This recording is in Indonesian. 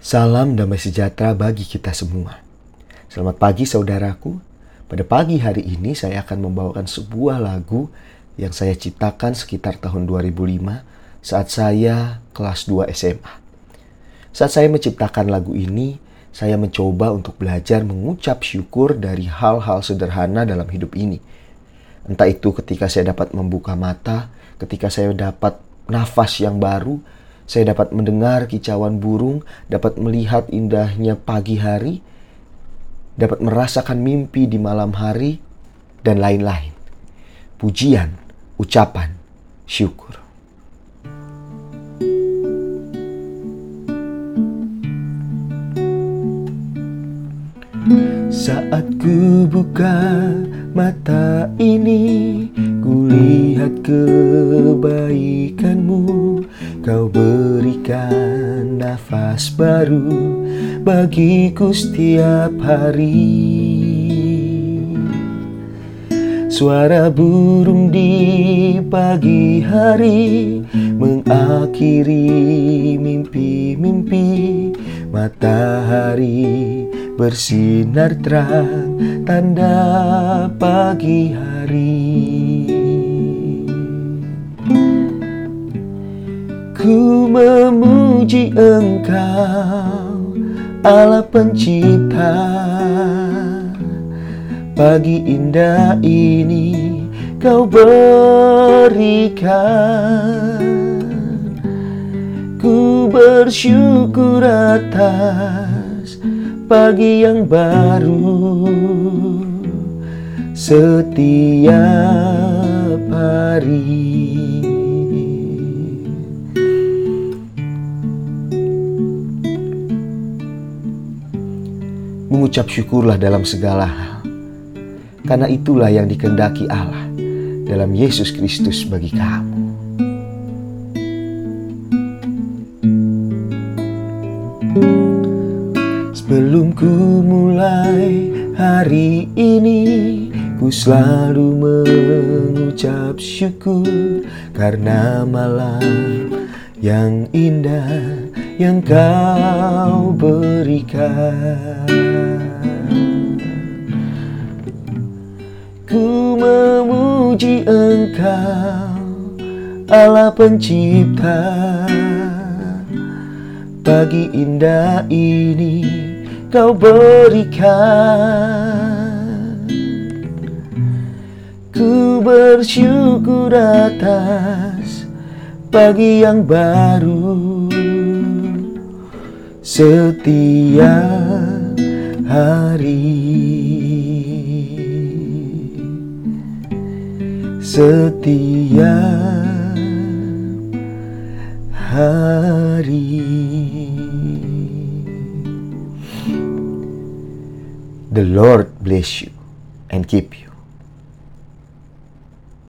Salam damai sejahtera bagi kita semua. Selamat pagi saudaraku. Pada pagi hari ini saya akan membawakan sebuah lagu yang saya ciptakan sekitar tahun 2005 saat saya kelas 2 SMA. Saat saya menciptakan lagu ini, saya mencoba untuk belajar mengucap syukur dari hal-hal sederhana dalam hidup ini. Entah itu ketika saya dapat membuka mata, ketika saya dapat nafas yang baru, saya dapat mendengar kicauan burung, dapat melihat indahnya pagi hari, dapat merasakan mimpi di malam hari, dan lain-lain. Pujian, ucapan, syukur. Saat ku buka mata ini, ku lihat kebaikanmu Kau berikan nafas baru bagiku setiap hari. Suara burung di pagi hari Mengakhiri mimpi-mimpi Matahari bersinar terang Tanda pagi hari Ku memuji engkau Allah pencipta. Pagi indah ini kau berikan. Ku bersyukur atas pagi yang baru. Setiap hari Mengucap syukurlah dalam segala hal. Karena itulah yang dikendaki Allah dalam Yesus Kristus bagi kamu. Sebelum ku mulai hari ini Ku selalu mengucap syukur Karena malam yang indah yang kau berikan. Ku memuji engkau Allah pencipta. Pagi indah ini kau berikan. Ku bersyukur atas pagi yang baru setiap hari. Setiap hari. The Lord bless you and keep you